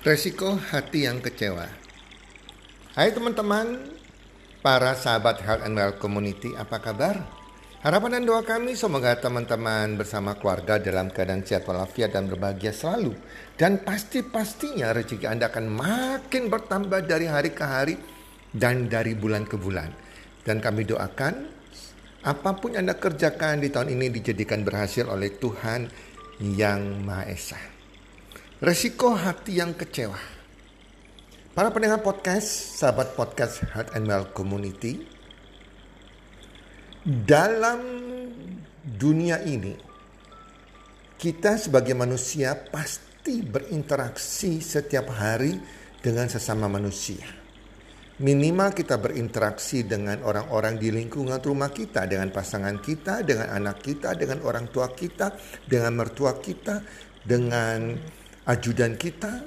Resiko hati yang kecewa. Hai teman-teman, para sahabat Health and Well Community, apa kabar? Harapan dan doa kami semoga teman-teman bersama keluarga dalam keadaan sehat walafiat dan berbahagia selalu. Dan pasti-pastinya rezeki Anda akan makin bertambah dari hari ke hari dan dari bulan ke bulan. Dan kami doakan apa pun Anda kerjakan di tahun ini dijadikan berhasil oleh Tuhan Yang Maha Esa. Resiko hati yang kecewa. Para pendengar podcast, sahabat podcast Heart and Well Community, dalam dunia ini, kita sebagai manusia pasti berinteraksi setiap hari dengan sesama manusia. Minimal kita berinteraksi dengan orang-orang di lingkungan rumah kita, dengan pasangan kita, dengan anak kita, dengan orang tua kita, dengan mertua kita, dengan ajudan kita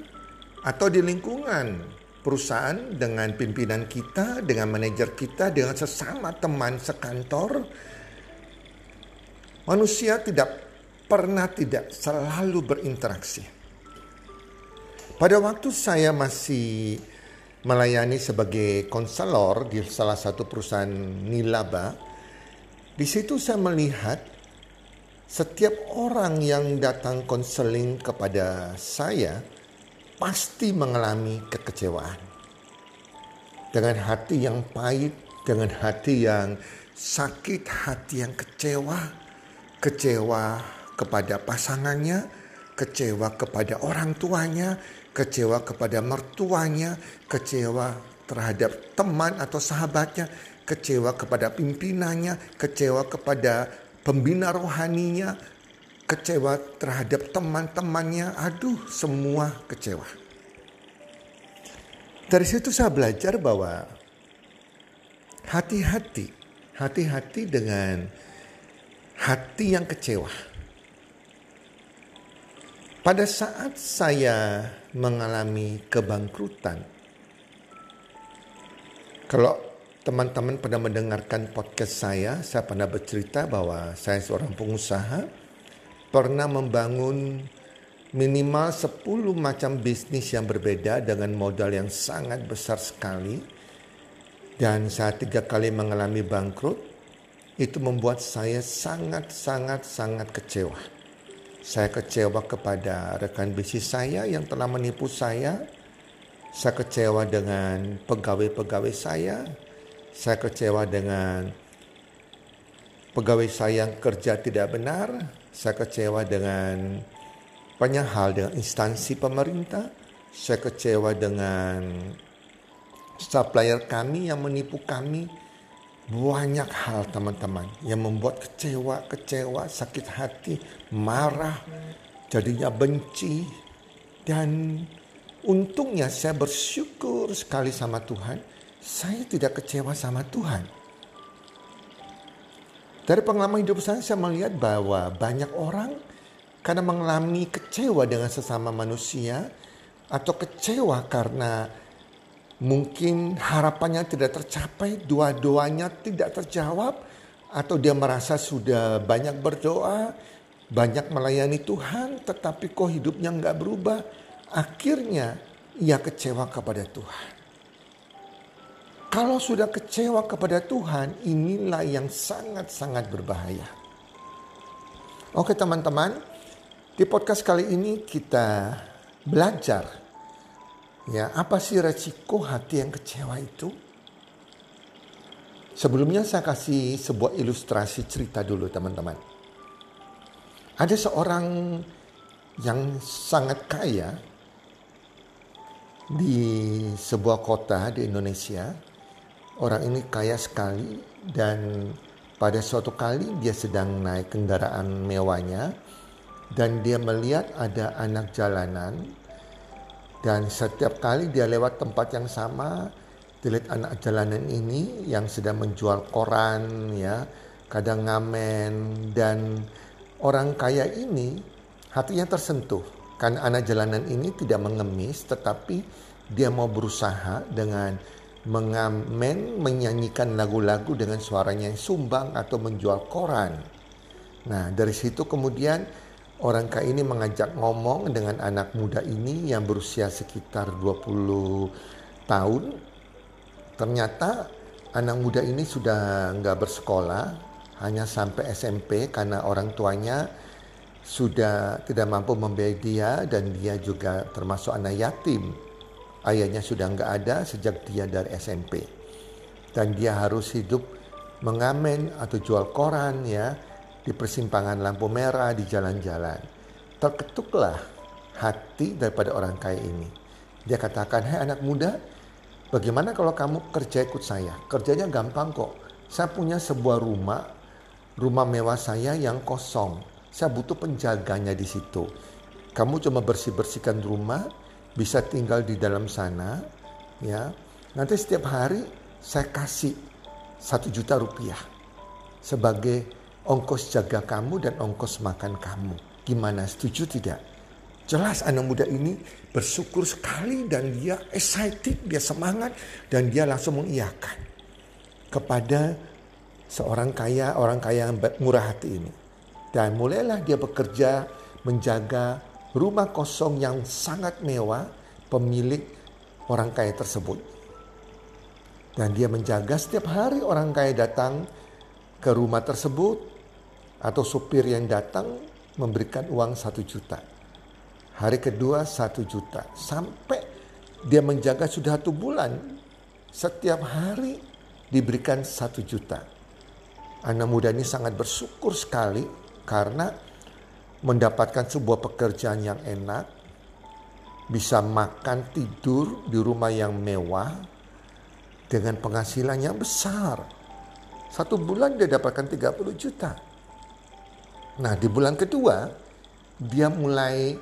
atau di lingkungan perusahaan dengan pimpinan kita, dengan manajer kita, dengan sesama teman sekantor. Manusia tidak pernah tidak selalu berinteraksi. Pada waktu saya masih melayani sebagai konselor di salah satu perusahaan nilaba, di situ saya melihat setiap orang yang datang konseling kepada saya pasti mengalami kekecewaan. Dengan hati yang pahit, dengan hati yang sakit, hati yang kecewa, kecewa kepada pasangannya, kecewa kepada orang tuanya, kecewa kepada mertuanya, kecewa terhadap teman atau sahabatnya, kecewa kepada pimpinannya, kecewa kepada pembina rohaninya, kecewa terhadap teman-temannya, aduh semua kecewa. Dari situ saya belajar bahwa hati-hati, hati-hati dengan hati yang kecewa. Pada saat saya mengalami kebangkrutan, kalau teman-teman pernah mendengarkan podcast saya, saya pernah bercerita bahwa saya seorang pengusaha, pernah membangun minimal 10 macam bisnis yang berbeda dengan modal yang sangat besar sekali. Dan saya tiga kali mengalami bangkrut, itu membuat saya sangat-sangat-sangat kecewa. Saya kecewa kepada rekan bisnis saya yang telah menipu saya. Saya kecewa dengan pegawai-pegawai saya, saya kecewa dengan pegawai saya yang kerja tidak benar. Saya kecewa dengan banyak hal dengan instansi pemerintah. Saya kecewa dengan supplier kami yang menipu kami. Banyak hal teman-teman yang membuat kecewa, kecewa, sakit hati, marah, jadinya benci. Dan untungnya saya bersyukur sekali sama Tuhan saya tidak kecewa sama Tuhan. Dari pengalaman hidup saya, saya melihat bahwa banyak orang karena mengalami kecewa dengan sesama manusia atau kecewa karena mungkin harapannya tidak tercapai, doa-doanya tidak terjawab, atau dia merasa sudah banyak berdoa, banyak melayani Tuhan, tetapi kok hidupnya nggak berubah. Akhirnya ia kecewa kepada Tuhan. Kalau sudah kecewa kepada Tuhan, inilah yang sangat-sangat berbahaya. Oke teman-teman, di podcast kali ini kita belajar ya apa sih resiko hati yang kecewa itu? Sebelumnya saya kasih sebuah ilustrasi cerita dulu teman-teman. Ada seorang yang sangat kaya di sebuah kota di Indonesia Orang ini kaya sekali dan pada suatu kali dia sedang naik kendaraan mewahnya dan dia melihat ada anak jalanan dan setiap kali dia lewat tempat yang sama dilihat anak jalanan ini yang sedang menjual koran ya kadang ngamen dan orang kaya ini hatinya tersentuh karena anak jalanan ini tidak mengemis tetapi dia mau berusaha dengan mengamen, menyanyikan lagu-lagu dengan suaranya yang sumbang atau menjual koran. Nah, dari situ kemudian orang kaya ini mengajak ngomong dengan anak muda ini yang berusia sekitar 20 tahun. Ternyata anak muda ini sudah nggak bersekolah, hanya sampai SMP karena orang tuanya sudah tidak mampu membiayai dia dan dia juga termasuk anak yatim. Ayahnya sudah nggak ada sejak dia dari SMP. Dan dia harus hidup mengamen atau jual koran ya di persimpangan lampu merah di jalan-jalan. Terketuklah hati daripada orang kaya ini. Dia katakan, hei anak muda, bagaimana kalau kamu kerja ikut saya? Kerjanya gampang kok. Saya punya sebuah rumah, rumah mewah saya yang kosong. Saya butuh penjaganya di situ. Kamu cuma bersih-bersihkan rumah, bisa tinggal di dalam sana, ya. Nanti setiap hari saya kasih satu juta rupiah sebagai ongkos jaga kamu dan ongkos makan kamu. Gimana setuju tidak? Jelas anak muda ini bersyukur sekali dan dia excited, dia semangat dan dia langsung mengiyakan kepada seorang kaya, orang kaya yang murah hati ini. Dan mulailah dia bekerja menjaga rumah kosong yang sangat mewah pemilik orang kaya tersebut. Dan dia menjaga setiap hari orang kaya datang ke rumah tersebut atau supir yang datang memberikan uang satu juta. Hari kedua satu juta. Sampai dia menjaga sudah satu bulan. Setiap hari diberikan satu juta. Anak muda ini sangat bersyukur sekali karena mendapatkan sebuah pekerjaan yang enak, bisa makan tidur di rumah yang mewah dengan penghasilan yang besar. Satu bulan dia dapatkan 30 juta. Nah di bulan kedua dia mulai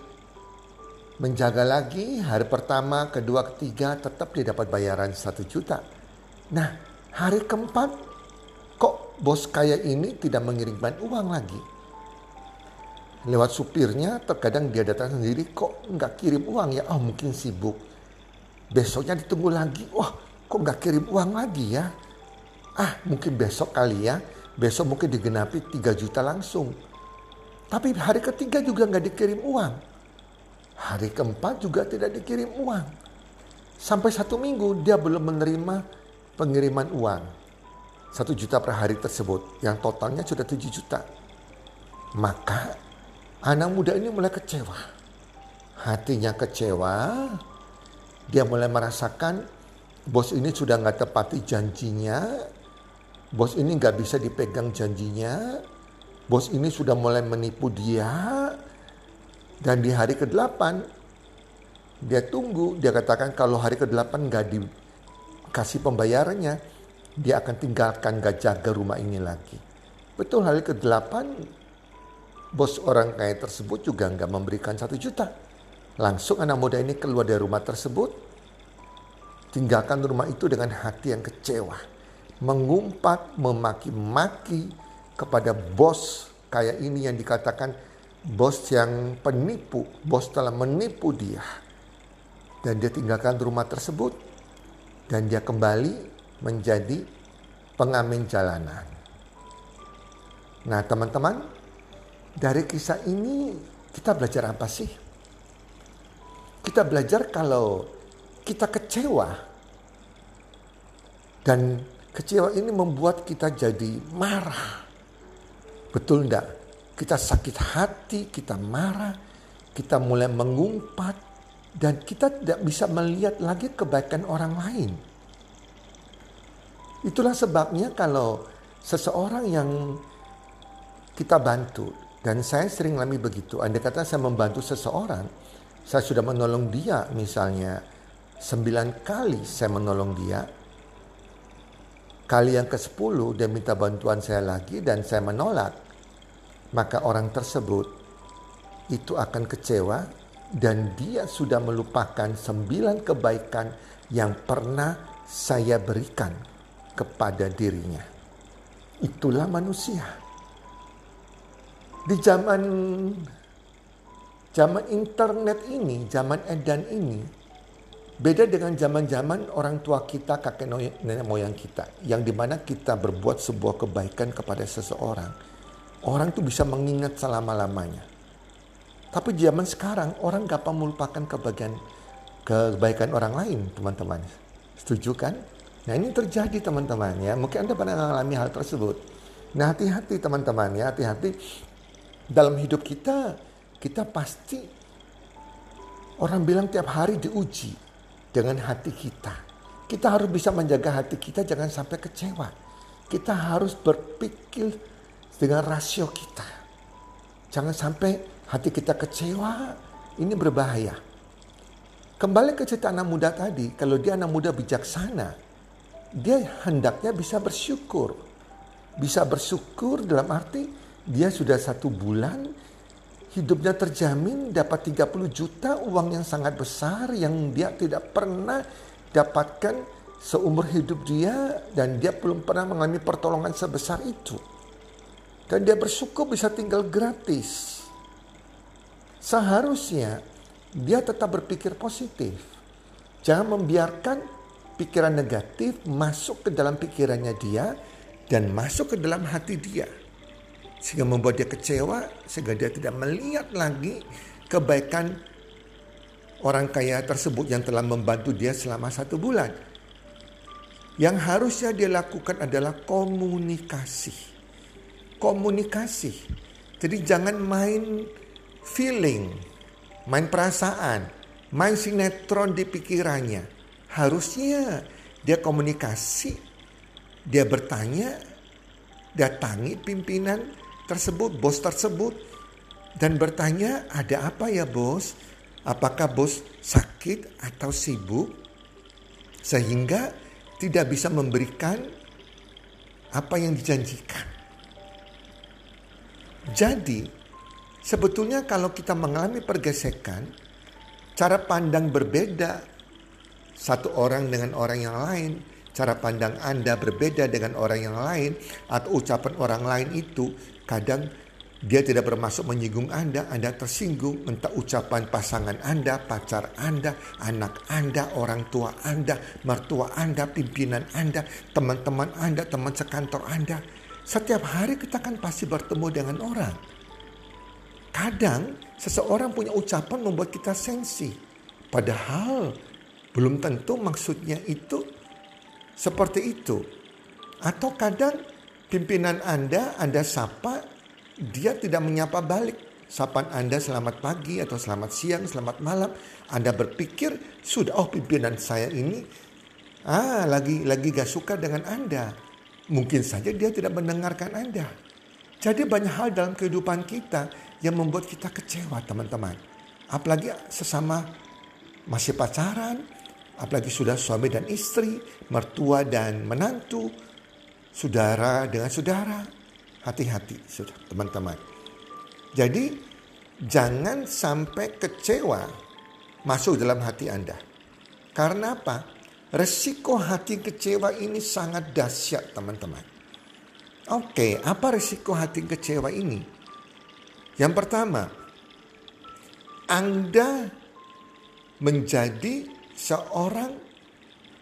menjaga lagi hari pertama, kedua, ketiga tetap dia dapat bayaran satu juta. Nah hari keempat kok bos kaya ini tidak mengirimkan uang lagi. Lewat supirnya terkadang dia datang sendiri kok nggak kirim uang ya oh mungkin sibuk. Besoknya ditunggu lagi wah kok nggak kirim uang lagi ya. Ah mungkin besok kali ya besok mungkin digenapi 3 juta langsung. Tapi hari ketiga juga nggak dikirim uang. Hari keempat juga tidak dikirim uang. Sampai satu minggu dia belum menerima pengiriman uang. Satu juta per hari tersebut. Yang totalnya sudah tujuh juta. Maka anak muda ini mulai kecewa. Hatinya kecewa. Dia mulai merasakan bos ini sudah nggak tepati janjinya. Bos ini nggak bisa dipegang janjinya bos ini sudah mulai menipu dia dan di hari ke-8 dia tunggu dia katakan kalau hari ke-8 nggak dikasih pembayarannya dia akan tinggalkan gak jaga rumah ini lagi betul hari ke-8 bos orang kaya tersebut juga nggak memberikan satu juta. Langsung anak muda ini keluar dari rumah tersebut. Tinggalkan rumah itu dengan hati yang kecewa. Mengumpat memaki-maki kepada bos kayak ini yang dikatakan bos yang penipu, bos telah menipu dia. Dan dia tinggalkan rumah tersebut. Dan dia kembali menjadi pengamen jalanan. Nah teman-teman, dari kisah ini kita belajar apa sih? Kita belajar kalau kita kecewa dan kecewa ini membuat kita jadi marah Betul enggak? Kita sakit hati, kita marah, kita mulai mengumpat, dan kita tidak bisa melihat lagi kebaikan orang lain. Itulah sebabnya kalau seseorang yang kita bantu, dan saya sering alami begitu, anda kata saya membantu seseorang, saya sudah menolong dia misalnya sembilan kali saya menolong dia, kali yang ke-10 dia minta bantuan saya lagi dan saya menolak, maka orang tersebut itu akan kecewa dan dia sudah melupakan sembilan kebaikan yang pernah saya berikan kepada dirinya. Itulah manusia. Di zaman zaman internet ini, zaman edan ini, Beda dengan zaman-zaman orang tua kita, kakek nenek moyang kita. Yang di mana kita berbuat sebuah kebaikan kepada seseorang. Orang itu bisa mengingat selama-lamanya. Tapi zaman sekarang orang gampang melupakan kebagian kebaikan orang lain, teman-teman. Setuju kan? Nah ini terjadi teman-teman ya. Mungkin Anda pernah mengalami hal tersebut. Nah hati-hati teman-teman ya, hati-hati dalam hidup kita, kita pasti orang bilang tiap hari diuji dengan hati kita. Kita harus bisa menjaga hati kita jangan sampai kecewa. Kita harus berpikir dengan rasio kita. Jangan sampai hati kita kecewa, ini berbahaya. Kembali ke cerita anak muda tadi, kalau dia anak muda bijaksana, dia hendaknya bisa bersyukur. Bisa bersyukur dalam arti dia sudah satu bulan hidupnya terjamin dapat 30 juta uang yang sangat besar yang dia tidak pernah dapatkan seumur hidup dia dan dia belum pernah mengalami pertolongan sebesar itu. Dan dia bersyukur bisa tinggal gratis. Seharusnya dia tetap berpikir positif. Jangan membiarkan pikiran negatif masuk ke dalam pikirannya dia dan masuk ke dalam hati dia sehingga membuat dia kecewa sehingga dia tidak melihat lagi kebaikan orang kaya tersebut yang telah membantu dia selama satu bulan. Yang harusnya dia lakukan adalah komunikasi. Komunikasi. Jadi jangan main feeling, main perasaan, main sinetron di pikirannya. Harusnya dia komunikasi, dia bertanya, datangi pimpinan tersebut, bos tersebut, dan bertanya, "Ada apa ya, bos? Apakah bos sakit atau sibuk?" Sehingga tidak bisa memberikan apa yang dijanjikan. Jadi, sebetulnya kalau kita mengalami pergesekan, cara pandang berbeda satu orang dengan orang yang lain, cara pandang Anda berbeda dengan orang yang lain, atau ucapan orang lain itu Kadang dia tidak bermaksud menyinggung Anda, Anda tersinggung, entah ucapan pasangan Anda, pacar Anda, anak Anda, orang tua Anda, mertua Anda, pimpinan Anda, teman-teman Anda, teman sekantor Anda. Setiap hari kita kan pasti bertemu dengan orang. Kadang seseorang punya ucapan membuat kita sensi. Padahal belum tentu maksudnya itu seperti itu. Atau kadang pimpinan Anda, Anda sapa, dia tidak menyapa balik. Sapan Anda selamat pagi atau selamat siang, selamat malam. Anda berpikir, sudah oh pimpinan saya ini ah lagi lagi gak suka dengan Anda. Mungkin saja dia tidak mendengarkan Anda. Jadi banyak hal dalam kehidupan kita yang membuat kita kecewa teman-teman. Apalagi sesama masih pacaran, apalagi sudah suami dan istri, mertua dan menantu, saudara dengan saudara. Hati-hati sudah teman-teman. Jadi jangan sampai kecewa masuk dalam hati Anda. Karena apa? Resiko hati kecewa ini sangat dahsyat teman-teman. Oke, apa resiko hati kecewa ini? Yang pertama, Anda menjadi seorang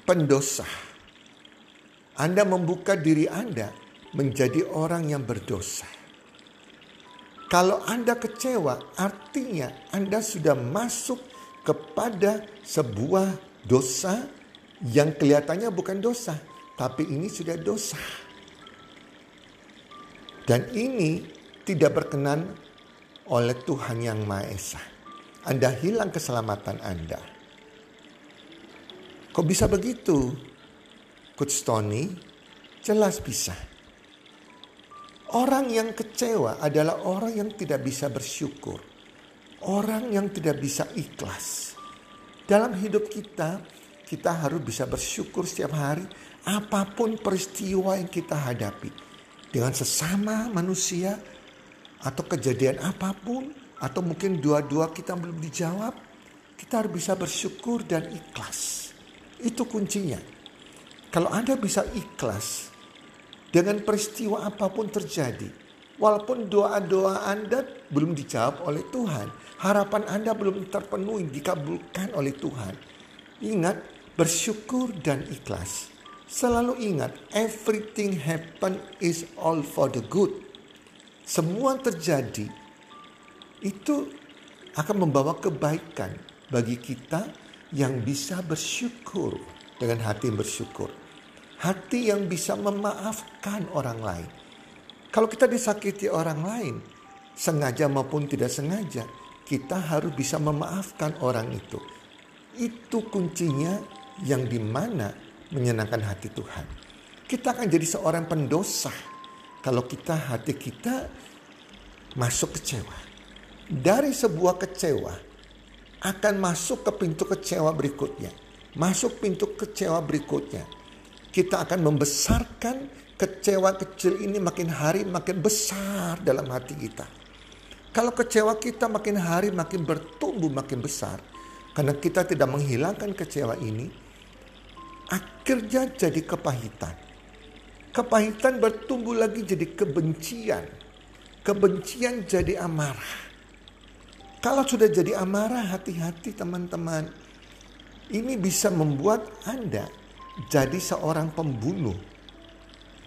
pendosa anda membuka diri Anda menjadi orang yang berdosa. Kalau Anda kecewa, artinya Anda sudah masuk kepada sebuah dosa yang kelihatannya bukan dosa, tapi ini sudah dosa. Dan ini tidak berkenan oleh Tuhan Yang Maha Esa. Anda hilang keselamatan Anda. Kok bisa begitu? Coach Tony jelas bisa. Orang yang kecewa adalah orang yang tidak bisa bersyukur. Orang yang tidak bisa ikhlas. Dalam hidup kita, kita harus bisa bersyukur setiap hari apa pun peristiwa yang kita hadapi. Dengan sesama manusia atau kejadian apa pun atau mungkin dua-dua kita belum dijawab, kita harus bisa bersyukur dan ikhlas. Itu kuncinya. Kalau Anda bisa ikhlas dengan peristiwa apa pun terjadi, walaupun doa-doa Anda belum dijawab oleh Tuhan, harapan Anda belum terpenuhi dikabulkan oleh Tuhan. Ingat, bersyukur dan ikhlas. Selalu ingat, everything happen is all for the good. Semua terjadi itu akan membawa kebaikan bagi kita yang bisa bersyukur dengan hati bersyukur. Hati yang bisa memaafkan orang lain. Kalau kita disakiti orang lain, sengaja maupun tidak sengaja, kita harus bisa memaafkan orang itu. Itu kuncinya yang di mana menyenangkan hati Tuhan. Kita akan jadi seorang pendosa kalau kita hati kita masuk kecewa. Dari sebuah kecewa akan masuk ke pintu kecewa berikutnya. Masuk pintu kecewa berikutnya. Kita akan membesarkan kecewa kecil ini makin hari makin besar dalam hati kita. Kalau kecewa kita makin hari makin bertumbuh makin besar. Karena kita tidak menghilangkan kecewa ini. Akhirnya jadi kepahitan. Kepahitan bertumbuh lagi jadi kebencian kebencian jadi amarah. Kalau sudah jadi amarah, hati-hati teman-teman. Ini bisa membuat Anda jadi seorang pembunuh.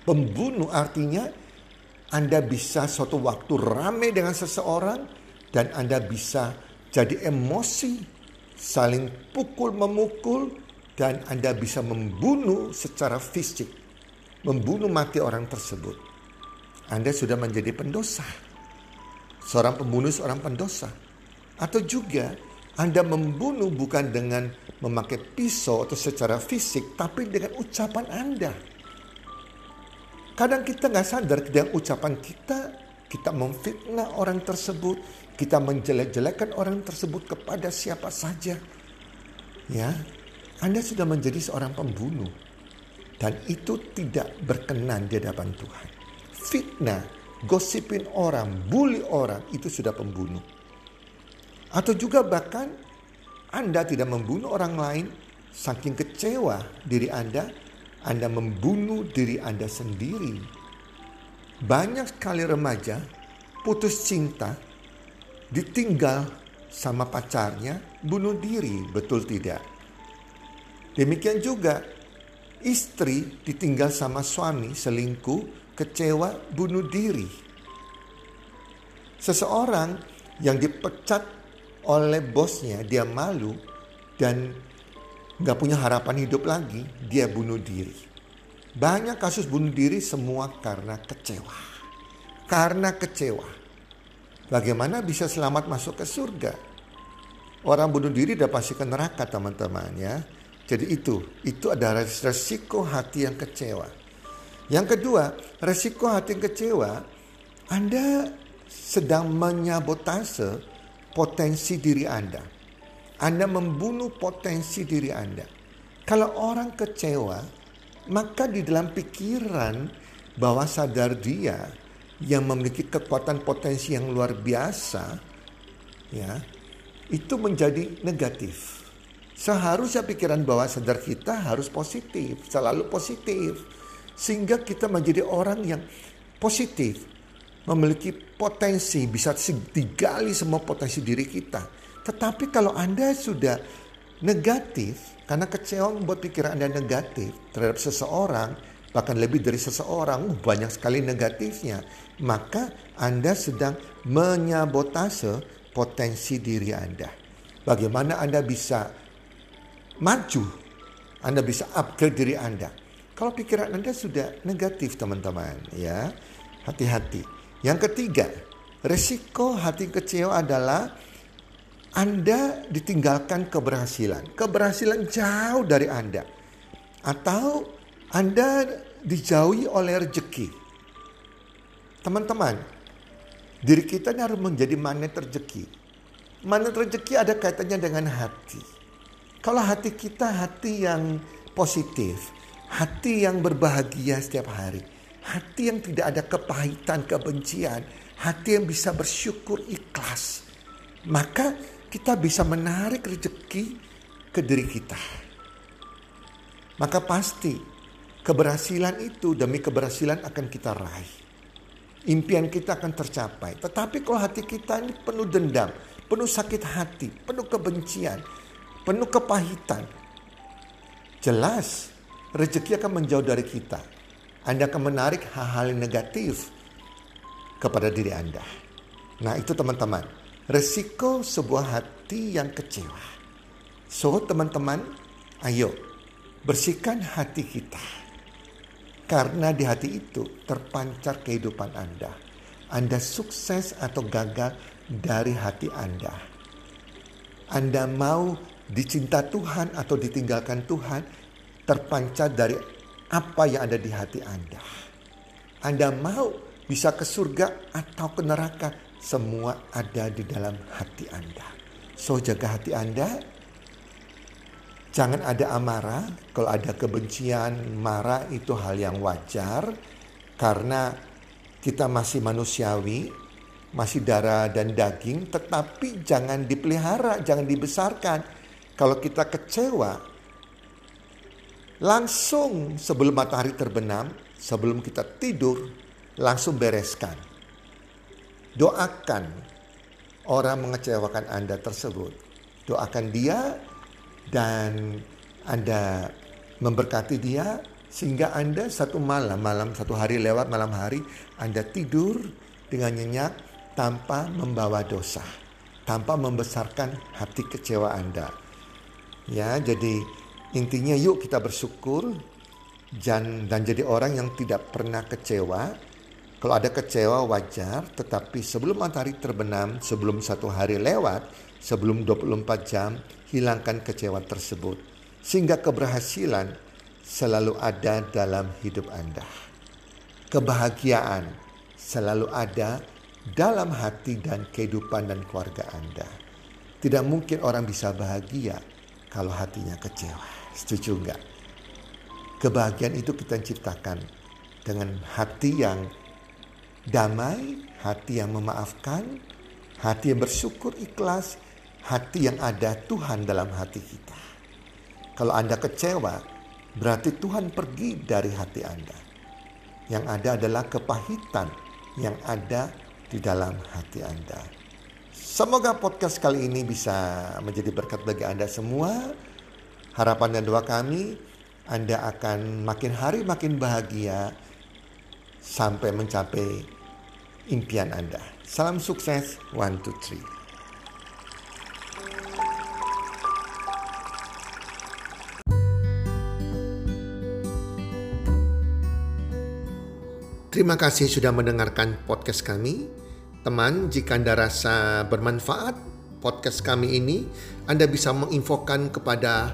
Pembunuh artinya Anda bisa suatu waktu ramai dengan seseorang dan Anda bisa jadi emosi, saling pukul memukul dan Anda bisa membunuh secara fisik. Membunuh mati orang tersebut. Anda sudah menjadi pendosa. Seorang pembunuh seorang pendosa. Atau juga Anda membunuh bukan dengan memakai pisau atau secara fisik, tapi dengan ucapan Anda. Kadang kita nggak sadar dengan ucapan kita, kita memfitnah orang tersebut, kita menjelek-jelekan orang tersebut kepada siapa saja. Ya, Anda sudah menjadi seorang pembunuh. Dan itu tidak berkenan di hadapan Tuhan fitnah, gosipin orang, bully orang, itu sudah pembunuh. Atau juga bahkan Anda tidak membunuh orang lain, saking kecewa diri Anda, Anda membunuh diri Anda sendiri. Banyak sekali remaja putus cinta, ditinggal sama pacarnya, bunuh diri, betul tidak? Demikian juga istri ditinggal sama suami selingkuh, kecewa, bunuh diri. Seseorang yang dipecat oleh bosnya, dia malu dan gak punya harapan hidup lagi, dia bunuh diri. Banyak kasus bunuh diri semua karena kecewa. Karena kecewa. Bagaimana bisa selamat masuk ke surga? Orang bunuh diri udah pasti ke neraka teman-teman ya. Jadi itu, itu adalah resiko hati yang kecewa. Yang kedua, resiko hati kecewa, Anda sedang menyabotase potensi diri Anda. Anda membunuh potensi diri Anda. Kalau orang kecewa, maka di dalam pikiran bahwa sadar dia yang memiliki kekuatan potensi yang luar biasa, ya, itu menjadi negatif. Seharusnya pikiran bawah sadar kita harus positif, selalu positif. Sehingga kita menjadi orang yang positif. Memiliki potensi, bisa digali semua potensi diri kita. Tetapi kalau Anda sudah negatif, karena kecewa membuat pikiran Anda negatif terhadap seseorang, bahkan lebih dari seseorang, uh, banyak sekali negatifnya. Maka Anda sedang menyabotase potensi diri Anda. Bagaimana Anda bisa maju, Anda bisa upgrade diri Anda. Kalau pikiran Anda sudah negatif teman-teman ya, hati-hati. Yang ketiga, resiko hati kecewa adalah Anda ditinggalkan keberhasilan. Keberhasilan jauh dari Anda. Atau Anda dijauhi oleh rezeki. Teman-teman, diri kita ini harus menjadi magnet rezeki. Magnet rezeki ada kaitannya dengan hati. Kalau hati kita hati yang positif, Hati yang berbahagia setiap hari. Hati yang tidak ada kepahitan, kebencian. Hati yang bisa bersyukur ikhlas. Maka kita bisa menarik rezeki ke diri kita. Maka pasti keberhasilan itu demi keberhasilan akan kita raih. Impian kita akan tercapai. Tetapi kalau hati kita ini penuh dendam, penuh sakit hati, penuh kebencian, penuh kepahitan. Jelas rezeki akan menjauh dari kita. Anda akan menarik hal-hal negatif kepada diri Anda. Nah itu teman-teman, resiko sebuah hati yang kecewa. So, teman-teman, ayo bersihkan hati kita. Karena di hati itu terpancar kehidupan Anda. Anda sukses atau gagal dari hati Anda. Anda mau dicinta Tuhan atau ditinggalkan Tuhan terpancar dari apa yang ada di hati Anda. Anda mau bisa ke surga atau ke neraka, semua ada di dalam hati Anda. So jaga hati Anda. Jangan ada amarah. Kalau ada kebencian, marah itu hal yang wajar. Karena kita masih manusiawi, masih darah dan daging. Tetapi jangan dipelihara, jangan dibesarkan. Kalau kita kecewa, langsung sebelum matahari terbenam, sebelum kita tidur, langsung bereskan. Doakan orang mengecewakan Anda tersebut. Doakan dia dan Anda memberkati dia sehingga Anda satu malam, malam satu hari lewat malam hari Anda tidur dengan nyenyak tanpa membawa dosa, tanpa membesarkan hati kecewa Anda. Ya, jadi intinya yuk kita bersyukur dan, dan jadi orang yang tidak pernah kecewa kalau ada kecewa wajar, tetapi sebelum matahari terbenam, sebelum satu hari lewat, sebelum 24 jam, hilangkan kecewa tersebut. Sehingga keberhasilan selalu ada dalam hidup Anda. Kebahagiaan selalu ada dalam hati dan kehidupan dan keluarga Anda. Tidak mungkin orang bisa bahagia kalau hatinya kecewa. Setuju enggak? Kebahagiaan itu kita ciptakan dengan hati yang damai, hati yang memaafkan, hati yang bersyukur ikhlas, hati yang ada Tuhan dalam hati kita. Kalau Anda kecewa, berarti Tuhan pergi dari hati Anda. Yang ada adalah kepahitan yang ada di dalam hati Anda. Semoga podcast kali ini bisa menjadi berkat bagi Anda semua. Harapan dan doa kami, Anda akan makin hari makin bahagia sampai mencapai impian Anda. Salam sukses, one, two, three. Terima kasih sudah mendengarkan podcast kami. Teman, jika Anda rasa bermanfaat podcast kami ini, Anda bisa menginfokan kepada